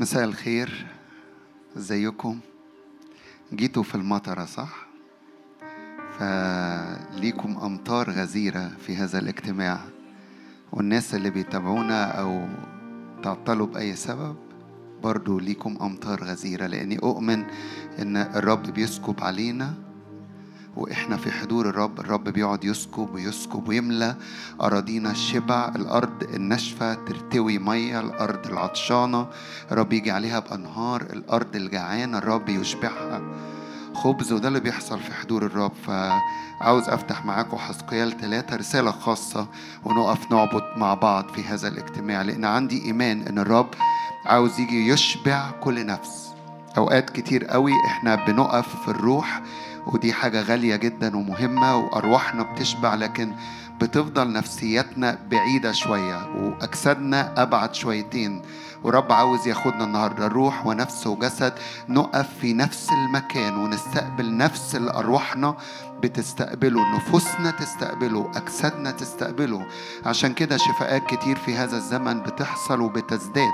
مساء الخير. ازيكم؟ جيتوا في المطرة صح؟ فليكم أمطار غزيرة في هذا الاجتماع. والناس اللي بيتابعونا أو تعطلوا بأي سبب برضو ليكم أمطار غزيرة لأني أؤمن إن الرب بيسكب علينا وإحنا في حضور الرب الرب بيقعد يسكب ويسكب ويملى أراضينا الشبع الأرض الناشفة ترتوي مية الأرض العطشانة الرب يجي عليها بأنهار الأرض الجعانة الرب يشبعها. خبز وده اللي بيحصل في حضور الرب. فعاوز أفتح معاكم حسقيال ثلاثة رسالة خاصة ونقف نعبد مع بعض في هذا الاجتماع لأن عندي إيمان إن الرب عاوز يجي يشبع كل نفس. أوقات كتير قوي إحنا بنقف في الروح ودي حاجة غالية جدا ومهمة وأرواحنا بتشبع لكن بتفضل نفسيتنا بعيدة شوية وأجسادنا أبعد شويتين. ورب عاوز ياخدنا النهاردة روح ونفس وجسد نقف في نفس المكان ونستقبل نفس اللي أرواحنا بتستقبله نفوسنا تستقبله أجسادنا تستقبله. عشان كده شفاءات كتير في هذا الزمن بتحصل وبتزداد.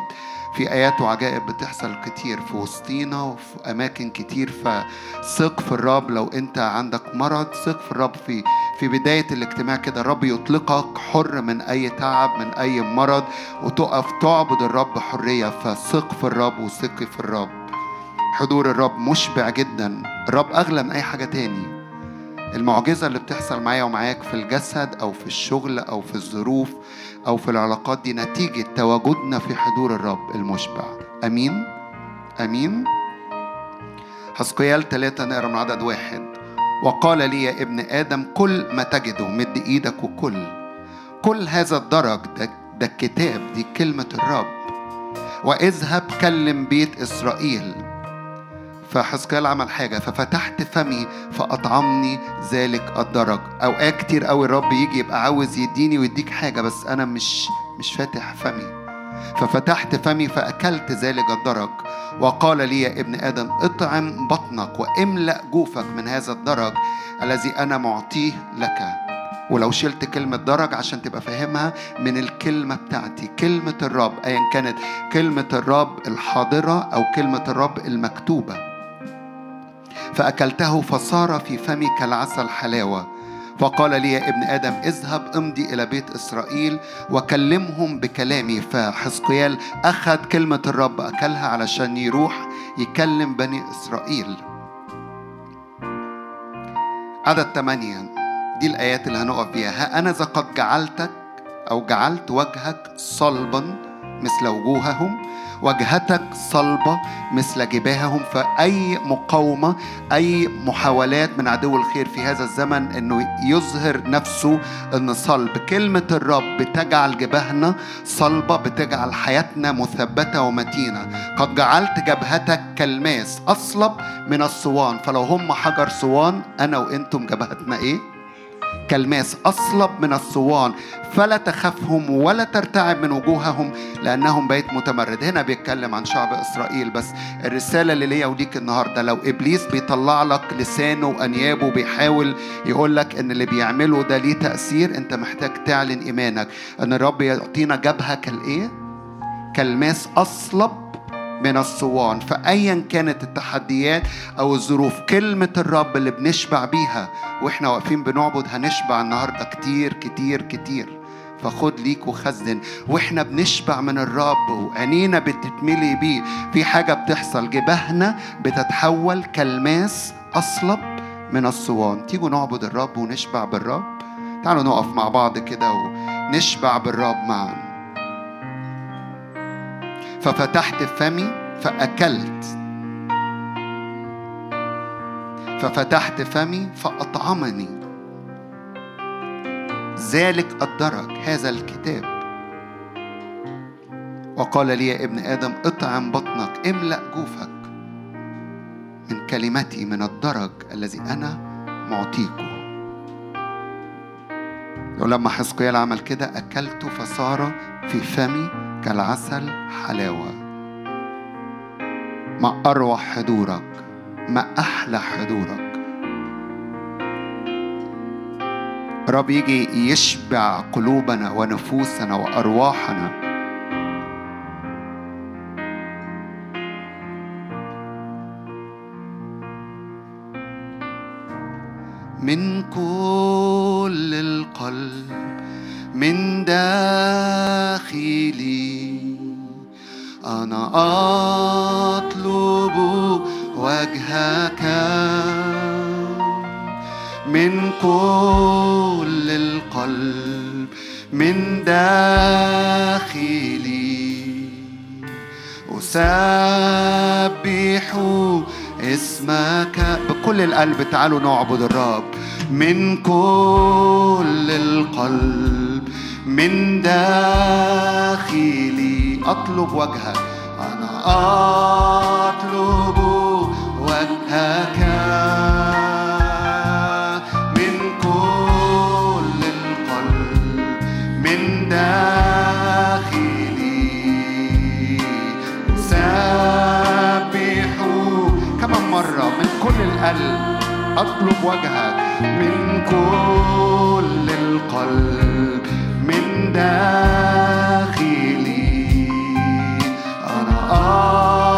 في آيات وعجائب بتحصل كتير في وسطينا وفي أماكن كتير فثق في الرب لو أنت عندك مرض ثق في الرب في في بداية الاجتماع كده. الرب يطلقك حر من أي تعب من أي مرض وتقف تعبد الرب حرية. فثق في الرب وثقي في الرب. حضور الرب مشبع جدا. الرب أغلى من أي حاجة تاني. المعجزة اللي بتحصل معايا ومعاك في الجسد أو في الشغل أو في الظروف أو في العلاقات دي نتيجة تواجدنا في حضور الرب المشبع. أمين؟ أمين؟ حسقيال ثلاثة نقرأ من عدد واحد. وقال لي يا ابن آدم كل ما تجده مد إيدك وكل كل هذا الدرج ده, ده الكتاب دي كلمة الرب. واذهب كلم بيت إسرائيل فحسكال عمل حاجة ففتحت فمي فأطعمني ذلك الدرج. أوقات كتير قوي الرب يجي يبقى عاوز يديني ويديك حاجة بس أنا مش مش فاتح فمي. ففتحت فمي فأكلت ذلك الدرج. وقال لي يا ابن آدم اطعم بطنك واملأ جوفك من هذا الدرج الذي أنا معطيه لك. ولو شلت كلمة درج عشان تبقى فاهمها من الكلمة بتاعتي كلمة الرب أيا كانت كلمة الرب الحاضرة أو كلمة الرب المكتوبة. فأكلته فصار في فمي كالعسل حلاوة. فقال لي يا ابن آدم اذهب امضي إلى بيت إسرائيل وكلمهم بكلامي. فحزقيال أخذ كلمة الرب أكلها علشان يروح يكلم بني إسرائيل. عدد ثمانية. دي الآيات اللي هنقف فيها ها أنا ذا قد جعلتك أو جعلت وجهك صلبا مثل وجوههم وجهتك صلبة مثل جباههم فأي مقاومة أي محاولات من عدو الخير في هذا الزمن أنه يظهر نفسه أن صلب. كلمة الرب بتجعل جباهنا صلبة بتجعل حياتنا مثبتة ومتينة. قد جعلت جبهتك كالماس أصلب من الصوان. فلو هم حجر صوان أنا وإنتم جبهتنا إيه؟ كالماس أصلب من الصوان فلا تخافهم ولا ترتعب من وجوههم لأنهم بيت متمرد. هنا بيتكلم عن شعب إسرائيل بس. الرسالة اللي ليا وليك النهاردة لو إبليس بيطلع لك لسانه وأنيابه بيحاول يقول لك إن اللي بيعمله ده ليه تأثير أنت محتاج تعلن إيمانك. أن الرب يعطينا جبهة كالإيه؟ كالماس أصلب من الصوان فأيا كانت التحديات أو الظروف كلمة الرب اللي بنشبع بيها وإحنا واقفين بنعبد هنشبع النهاردة كتير كتير كتير. فخد ليك وخزن. وإحنا بنشبع من الرب وعينينا بتتملي بيه. في حاجة بتحصل جبهنا بتتحول كالماس أصلب من الصوان. تيجوا نعبد الرب ونشبع بالرب. تعالوا نقف مع بعض كده ونشبع بالرب معا ففتحت فمي فأكلت. ففتحت فمي فأطعمني. ذلك الدرج هذا الكتاب. وقال لي يا ابن آدم اطعم بطنك املأ جوفك من كلمتي من الدرج الذي أنا معطيكم ولما حزقيال عمل كده أكلته فصار في فمي كالعسل حلاوة. ما أروع حضورك ما أحلى حضورك. رب يجي يشبع قلوبنا ونفوسنا وأرواحنا. من كل القلب من داخلي. أنا أطلب وجهك من كل القلب من داخلي. أسبح اسمك بكل القلب تعالوا نعبد الرب. من كل القلب. من داخلي أطلب وجهك. أنا أطلب وجهك. من كل القلب من داخلي. أسبح كمان مرة من كل القلب. أطلب وجهك. من كل القلب. داخلي. أنا أطلب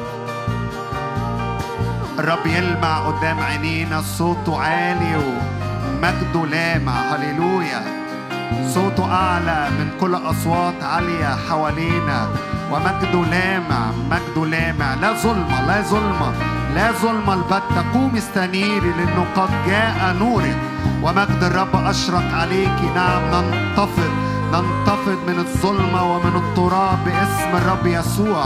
الرب يلمع قدام عينينا صوته عالي ومجده لامع هللويا. صوته أعلى من كل أصوات عالية حوالينا. ومجده لامع مجده لامع لا ظلمة لا ظلمة لا ظلم البتة قوم استنيري لأنه قد جاء نورك ومجد الرب أشرق عليك. نعم ننتفض ننتفض من الظلمة ومن التراب باسم الرب يسوع.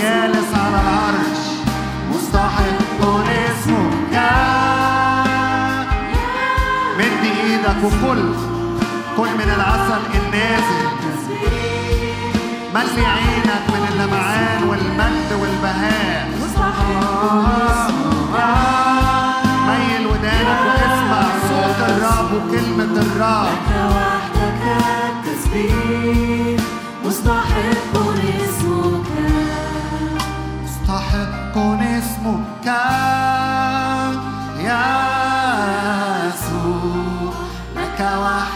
وكل كل من العسل النازل. ملي عينك من اللمعان والمجد والبهاء. ميل ودانك واسمع صوت الرب وكلمة الرب وحدك التسبيح مستحق اسمك مستحق اسمك.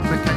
مثلك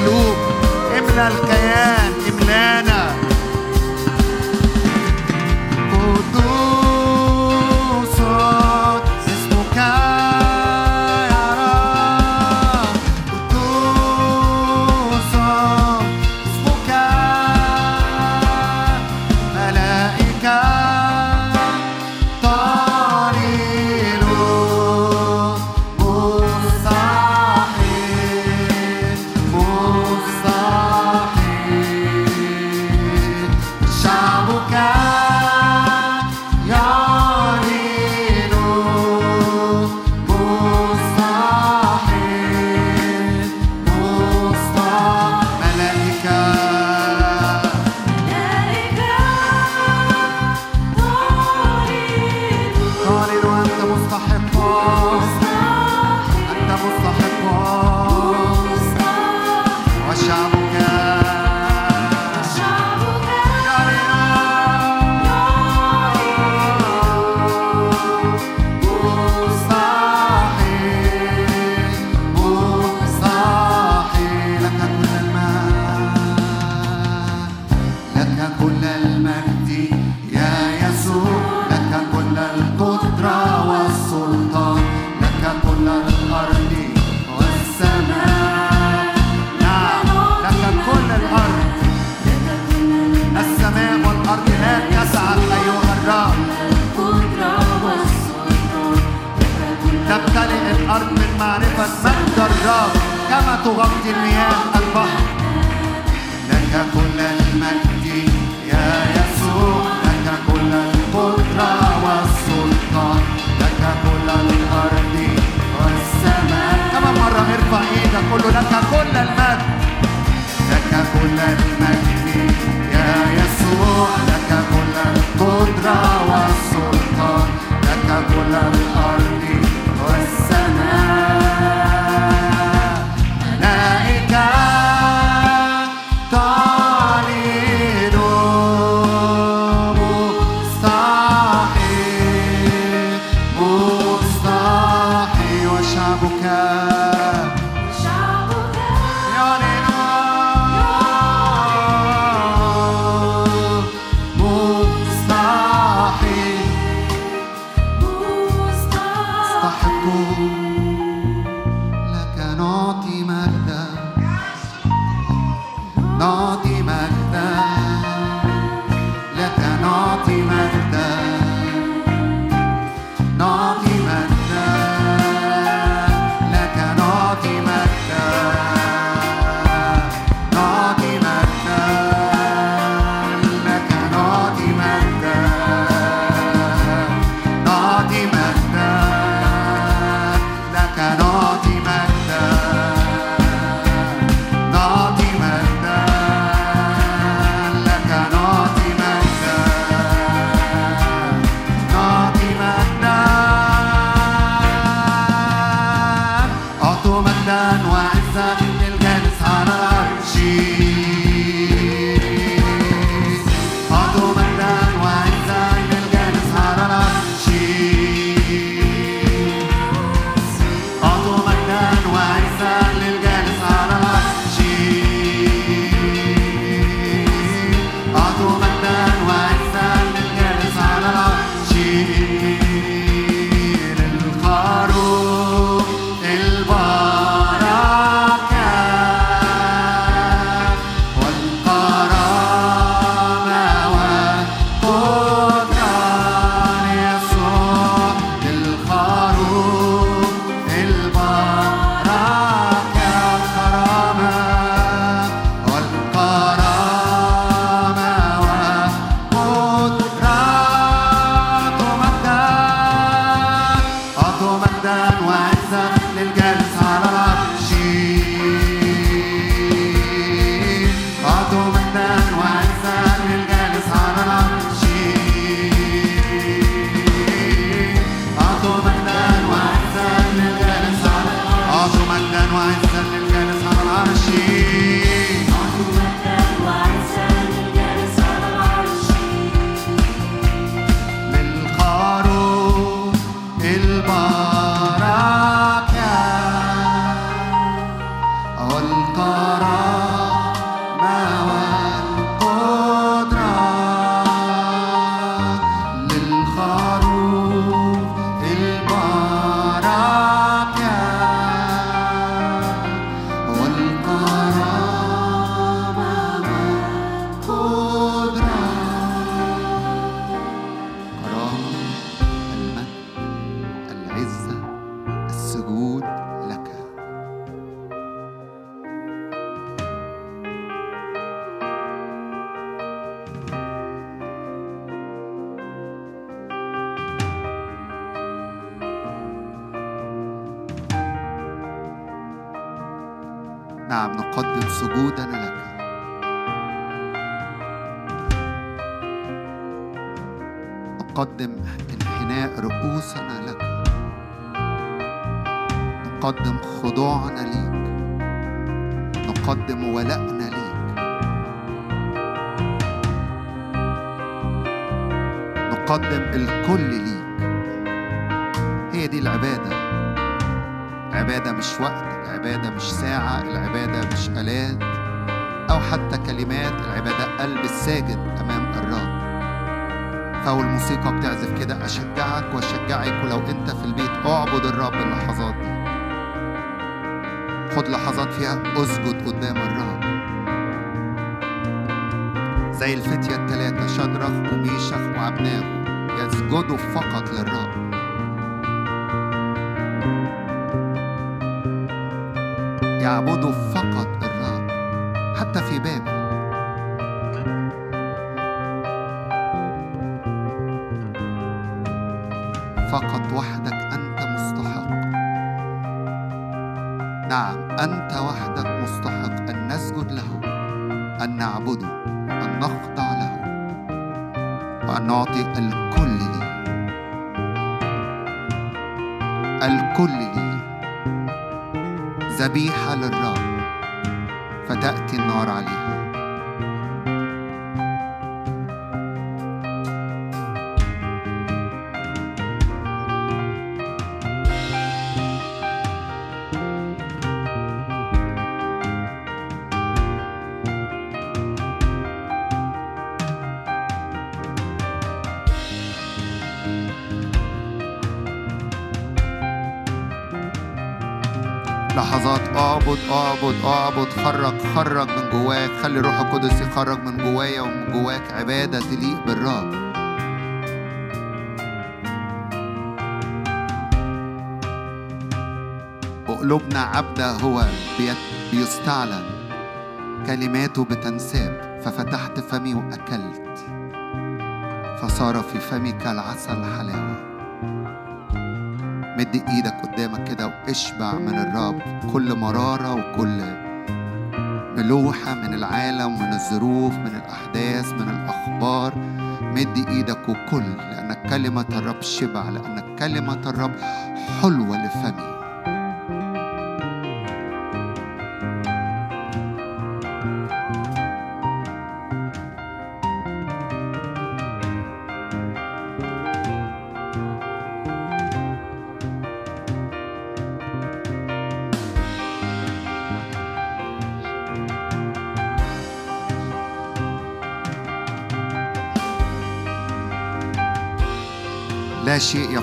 املى القلوب املى الكيان أو حتى كلمات العبادة قلب الساجد أمام الرب فالموسيقى بتعزف كده أشجعك وأشجعك ولو أنت في البيت أعبد الرب اللحظات دي. خد لحظات فيها أسجد قدام الرب زي الفتية الثلاثة شدرخ وميشخ وعبناه يسجدوا فقط للرب يعبدوا فقط ذبيحة للرب اعبد اعبد اعبد خرج خرج من جواك. خلي الروح القدس يخرج من جوايا ومن جواك. عبادة تليق بالرب. وقلوبنا عبدة هو بيستعلن. كلماته بتنساب. ففتحت فمي وأكلت. فصار في فمي كالعسل حلاوة. مد إيدك قدامك كده واشبع من الرب كل مرارة وكل ملوحة من العالم ومن الظروف من الأحداث من الأخبار. مد إيدك وكل لأن كلمة الرب شبع لأن كلمة الرب حلوة لفمي. لا شيء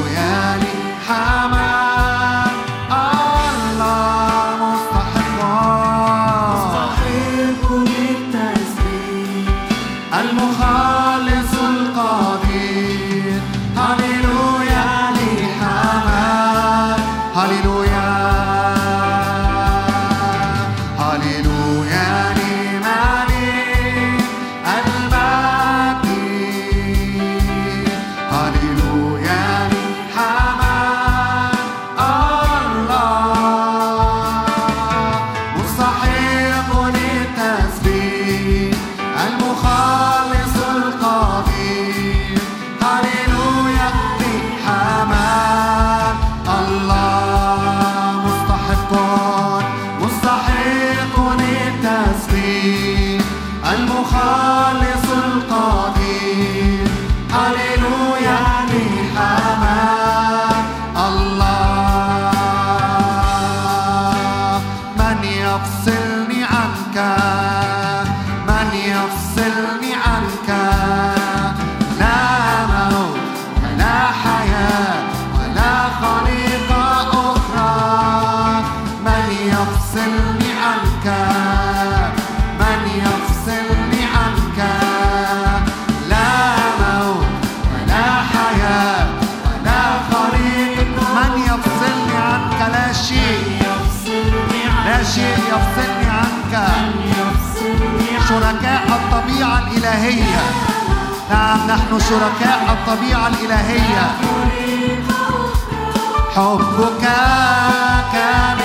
هللويا لحمام الطبيعة الإلهية. حبك كامل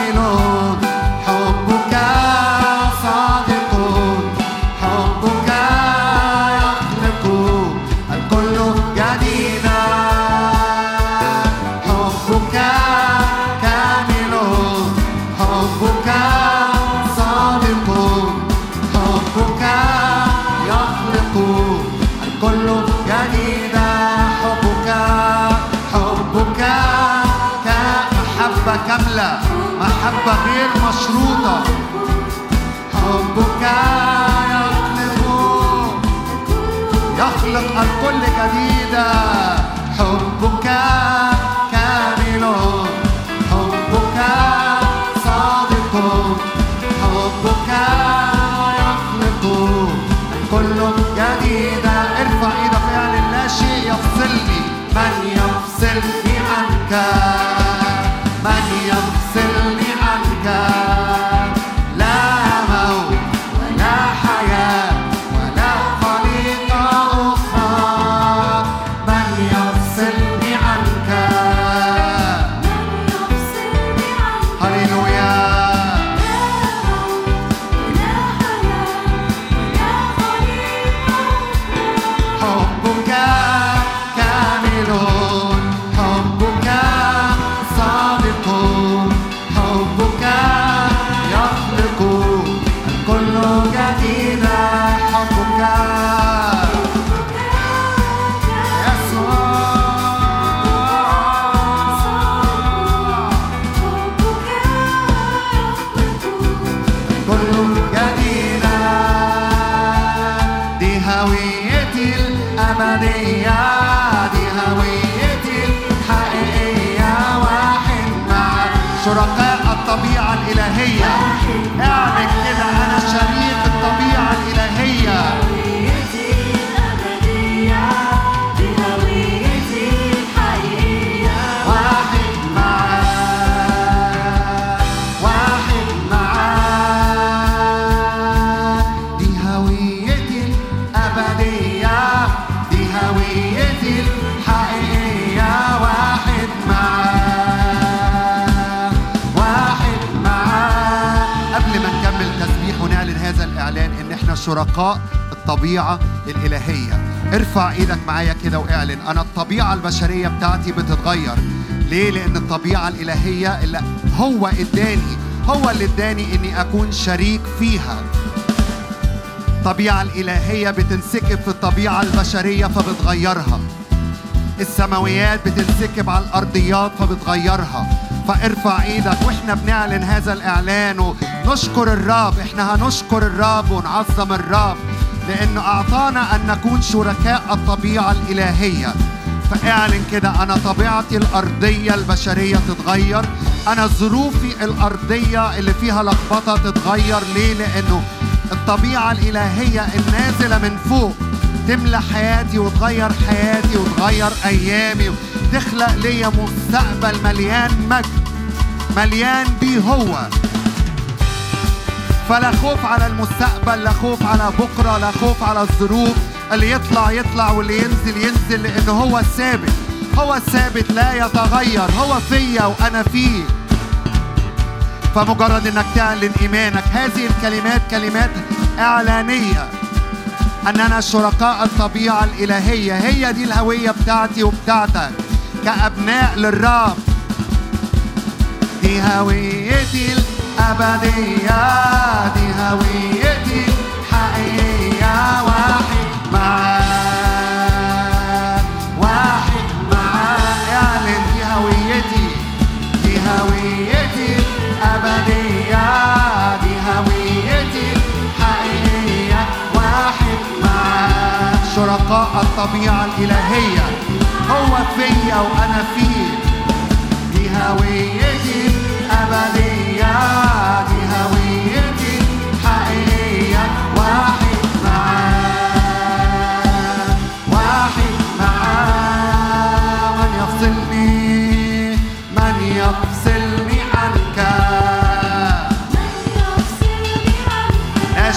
الطبيعة شركاء الطبيعة الإلهية. ارفع إيدك معايا كده واعلن. أنا الطبيعة البشرية بتاعتي بتتغير. ليه؟ لأن الطبيعة الإلهية اللي هو إداني هو اللي إداني إني أكون شريك فيها. الطبيعة الإلهية بتنسكب في الطبيعة البشرية فبتغيرها. السماويات بتنسكب على الأرضيات فبتغيرها. فارفع إيدك وإحنا بنعلن هذا الإعلان ونشكر الرب إحنا هنشكر الرب ونعظم الرب لأنه أعطانا أن نكون شركاء الطبيعة الإلهية. فاعلن كده أنا طبيعتي الأرضية البشرية تتغير أنا ظروفي الأرضية اللي فيها لخبطة تتغير. ليه؟ لأنه الطبيعة الإلهية النازلة من فوق تملى حياتي وتغير حياتي وتغير أيامي وتخلق ليا مستقبل مليان مجد مليان بيه هو. فلا خوف على المستقبل لا خوف على بكرة لا خوف على الظروف. اللي يطلع يطلع واللي ينزل ينزل لأنه هو الثابت. هو الثابت لا يتغير. هو فيا وأنا فيه. فمجرد إنك تعلن إيمانك هذه الكلمات كلمات إعلانية. أننا شركاء الطبيعة الإلهية. هي دي الهوية بتاعتي وبتاعتك. كأبناء للرب. دي هويتي الأبدية دي هويتي واحد معاه واحد اعلن دي هويتي دي هويتي دي هويتي واحد معاه شركاء الطبيعة الإلهية هو فيا وأنا فيه. دي هويتي أبدية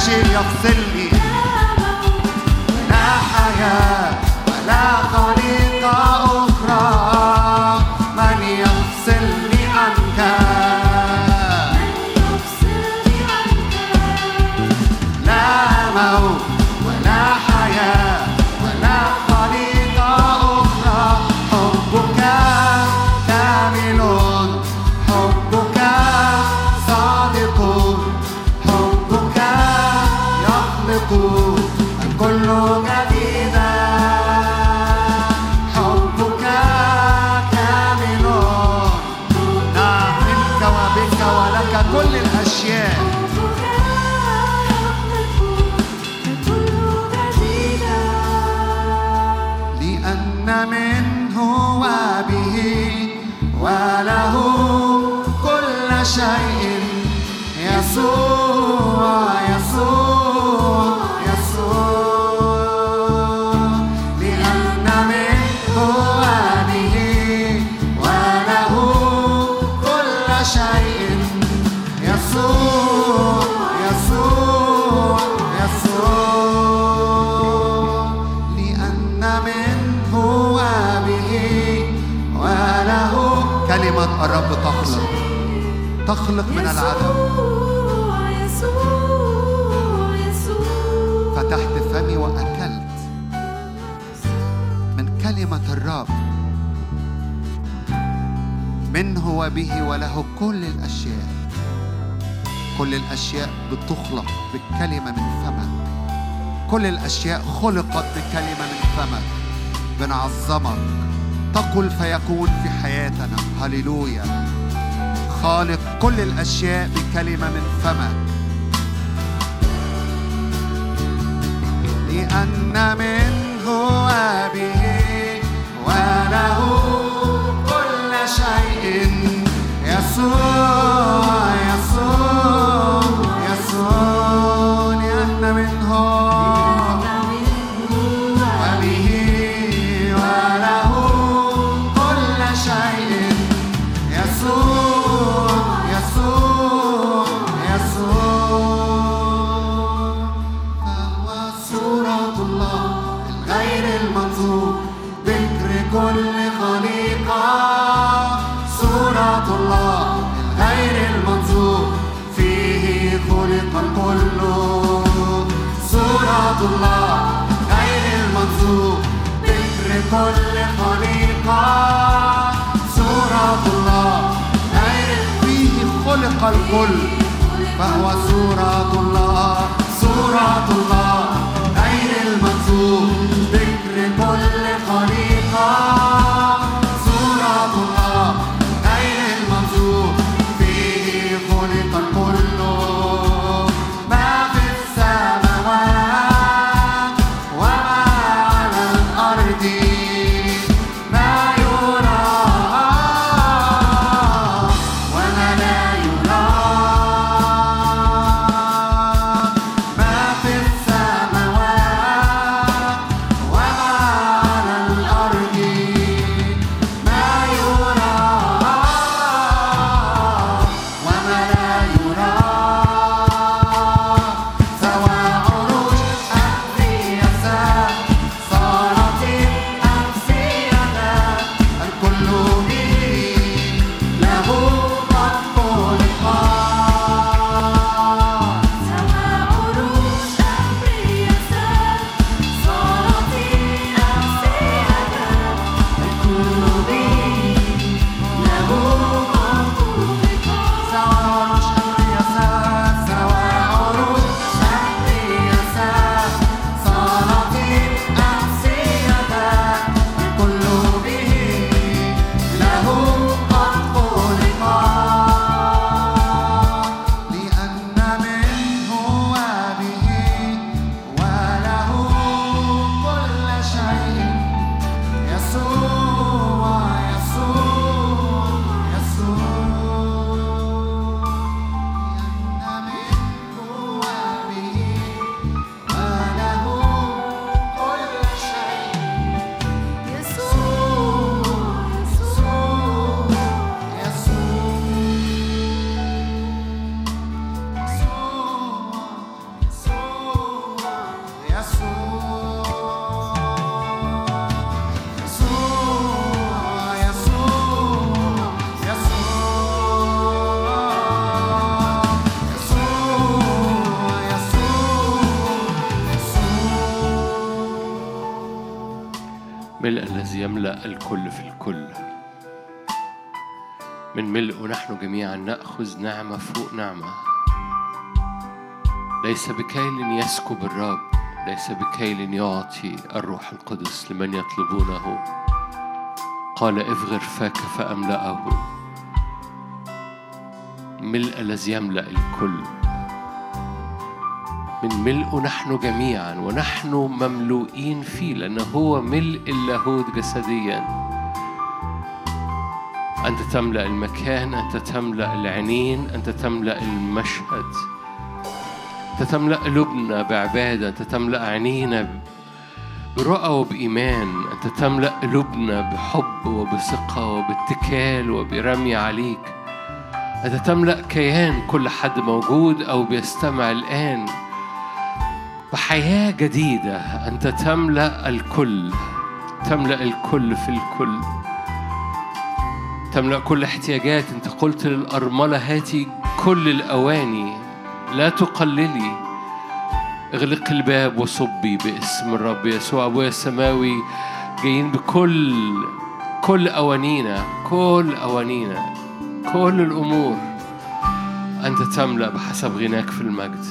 لا شيء يفصلني تخلق من العدم. فتحت فمي وأكلت من كلمة الرب. منه وبه وله كل الأشياء. كل الأشياء بتخلق بالكلمة من فمك. كل الأشياء خلقت بكلمة من فمك. بنعظمك. تقل فيكون في حياتنا. هللويا. خالق كل الأشياء بكلمة من فمك لأن منه وبه وله كل شيء يسوع. الكل فهو صورة الله صورة الله. من ملئه نحن جميعا نأخذ نعمة فوق نعمة. ليس بكيل يسكب الرب ليس بكيل يعطي الروح القدس لمن يطلبونه. قال افغر فاك فأملأه. ملء الذي يملأ الكل. من ملئه نحن جميعا ونحن مملوئين فيه لأنه هو ملء اللاهوت جسديا. أنت تملأ المكان أنت تملأ العينين أنت تملأ المشهد. أنت تملأ قلوبنا بعبادة أنت تملأ عينينا برؤى وبإيمان. أنت تملأ قلوبنا بحب وبثقة وباتكال وبرمي عليك. أنت تملأ كيان كل حد موجود أو بيستمع الآن. بحياة جديدة أنت تملأ الكل تملأ الكل في الكل. تملأ كل احتياجات. أنت قلت للأرملة هاتي كل الأواني. لا تقللي. اغلق الباب وصبي باسم الرب يسوع. أبويا السماوي جايين بكل كل أوانينا كل أوانينا كل الأمور. أنت تملأ بحسب غناك في المجد.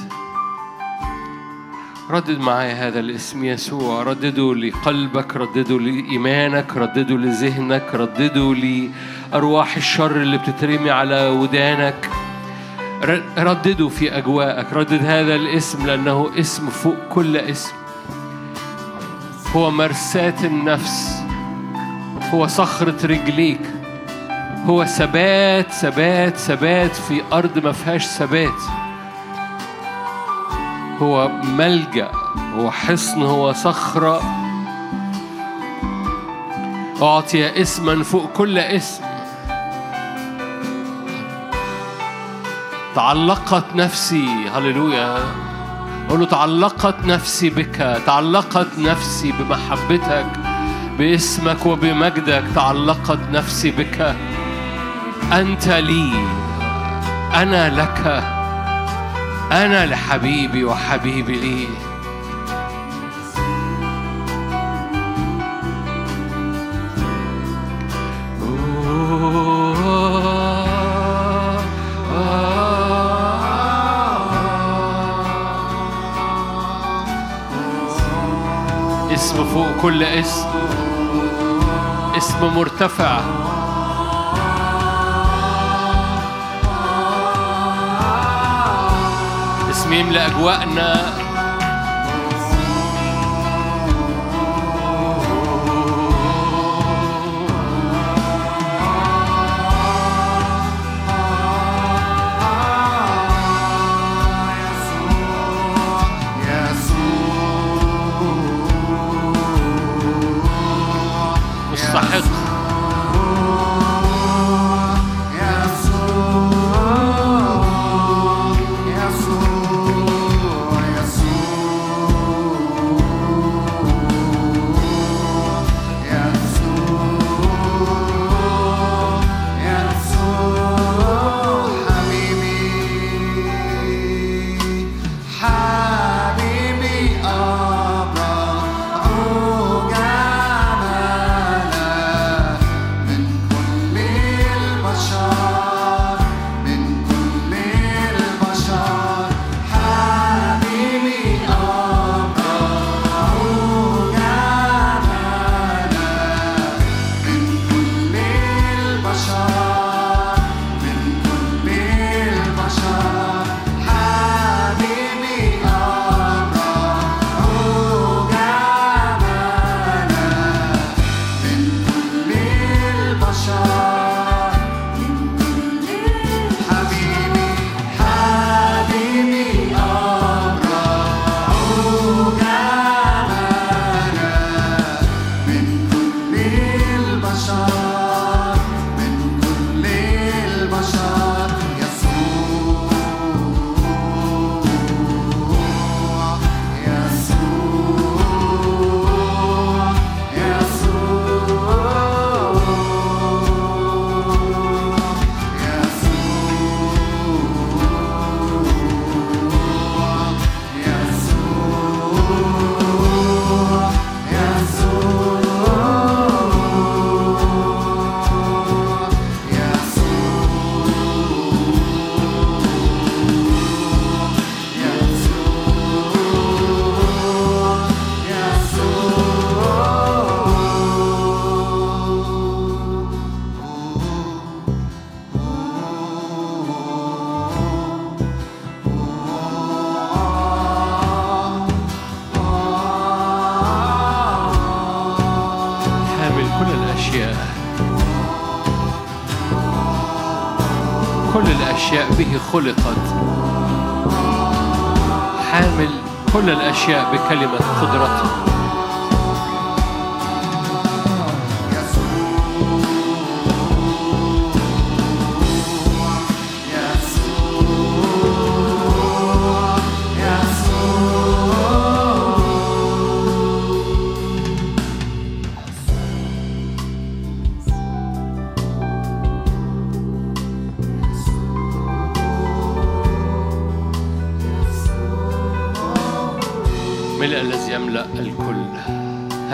ردد معايا هذا الاسم يسوع. ردده لقلبك ردده لإيمانك ردده لذهنك ردده لأرواح الشر اللي بتترمي على ودانك. ردده في أجواءك. ردد هذا الاسم لأنه اسم فوق كل اسم. هو مرساة النفس. هو صخرة رجليك. هو ثبات ثبات ثبات في أرض ما فيهاش ثبات. هو ملجأ هو حصن هو صخرة. أعطي اسما فوق كل اسم. تعلقت نفسي هللويا. قول له تعلقت نفسي بك تعلقت نفسي بمحبتك باسمك وبمجدك تعلقت نفسي بك. أنت لي أنا لك أنا لحبيبي وحبيبي لي. كل اسم اسم مرتفع. اسم يملأ أجواءنا خلقت حامل كل الأشياء بكلمة قدرته.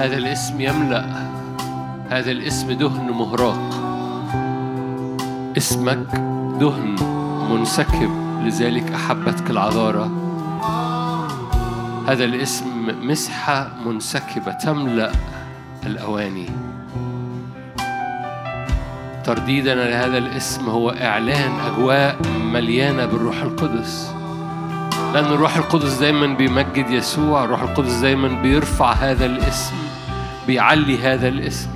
هذا الاسم يملأ. هذا الاسم دهن مهراق. اسمك دهن منسكب لذلك أحبتك العذارة هذا الاسم مسحة منسكبة تملأ الأواني. ترديدنا لهذا الاسم هو إعلان أجواء مليانة بالروح القدس. لأن الروح القدس دايما بيمجد يسوع الروح القدس دايما بيرفع هذا الاسم بيعلي هذا الاسم.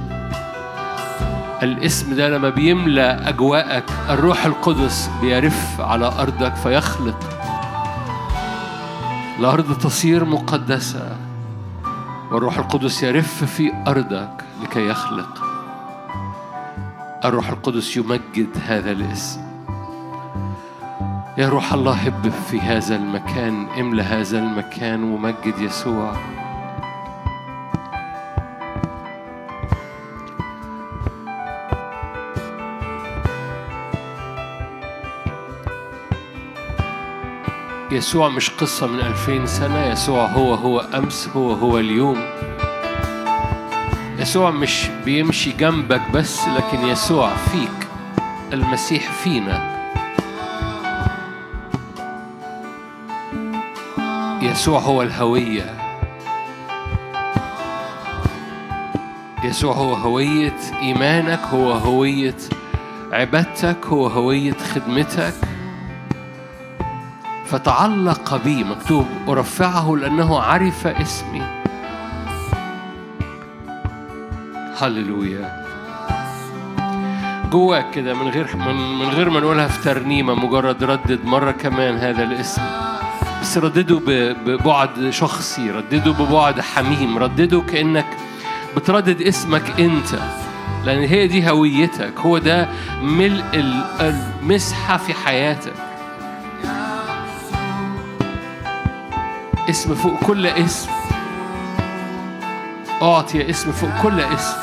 الاسم ده لما بيملأ أجواءك الروح القدس بيرف على أرضك فيخلق. الأرض تصير مقدسة والروح القدس يرف في أرضك لكي يخلق. الروح القدس يمجد هذا الاسم. يا روح الله هب في هذا المكان املى هذا المكان ومجد يسوع. يسوع مش قصة من ألفين سنة يسوع هو هو أمس هو هو اليوم. يسوع مش بيمشي جنبك بس لكن يسوع فيك المسيح فينا. يسوع هو الهوية. يسوع هو هوية إيمانك هو هوية عبادتك هو هوية خدمتك. فتعلق بي مكتوب أرفعه لأنه عرف اسمي. هللويا. جواك كده من غير من, من غير ما نقولها في ترنيمة مجرد ردد مرة كمان هذا الاسم. بس ردده ببعد شخصي ردده ببعد حميم ردده كأنك بتردد اسمك أنت لأن هي دي هويتك هو ده ملء ال- المسحة في حياتك. اسم فوق كل اسم. أعطي اسم فوق كل اسم.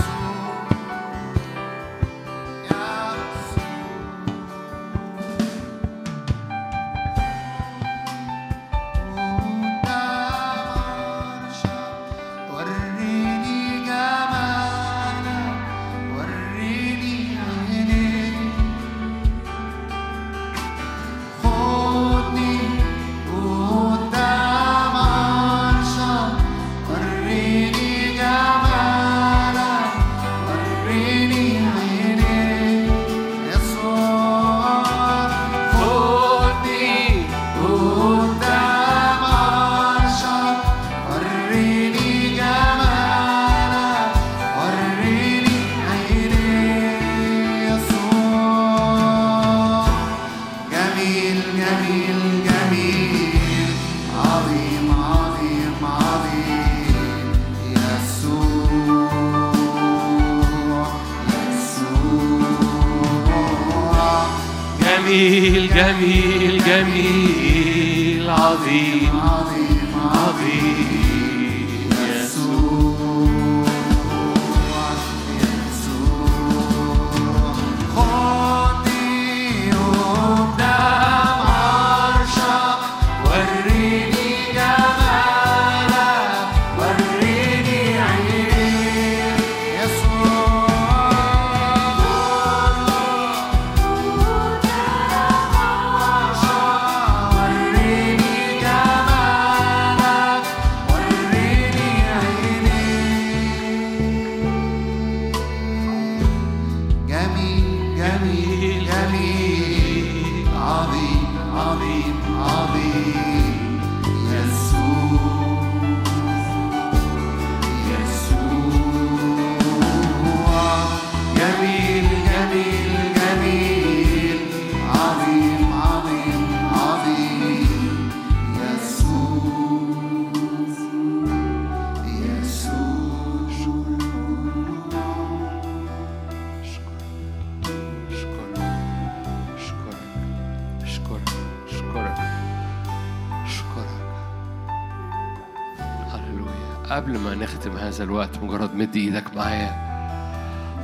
هذا الوقت مجرد مد إيدك معايا.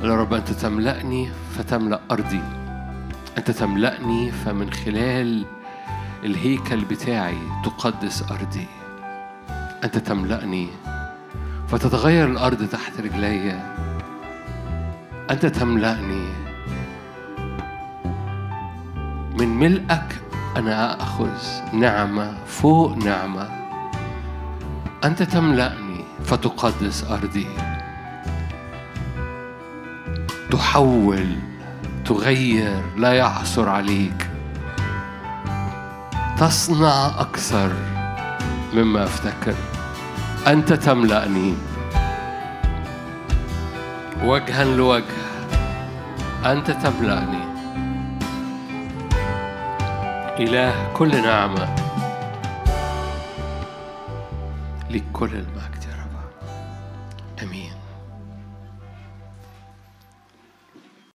يا رب أنت تملأني فتملأ أرضي. أنت تملأني فمن خلال الهيكل بتاعي تقدس أرضي. أنت تملأني فتتغير الأرض تحت رجلي. أنت تملأني من ملئك أنا أخذ نعمة فوق نعمة. أنت تملأني فتقدس أرضي. تحول تغير لا يعثر عليك. تصنع أكثر مما أفتكر. أنت تملأني. وجها لوجه أنت تملأني. إله كل نعمة. ليك كل المجد.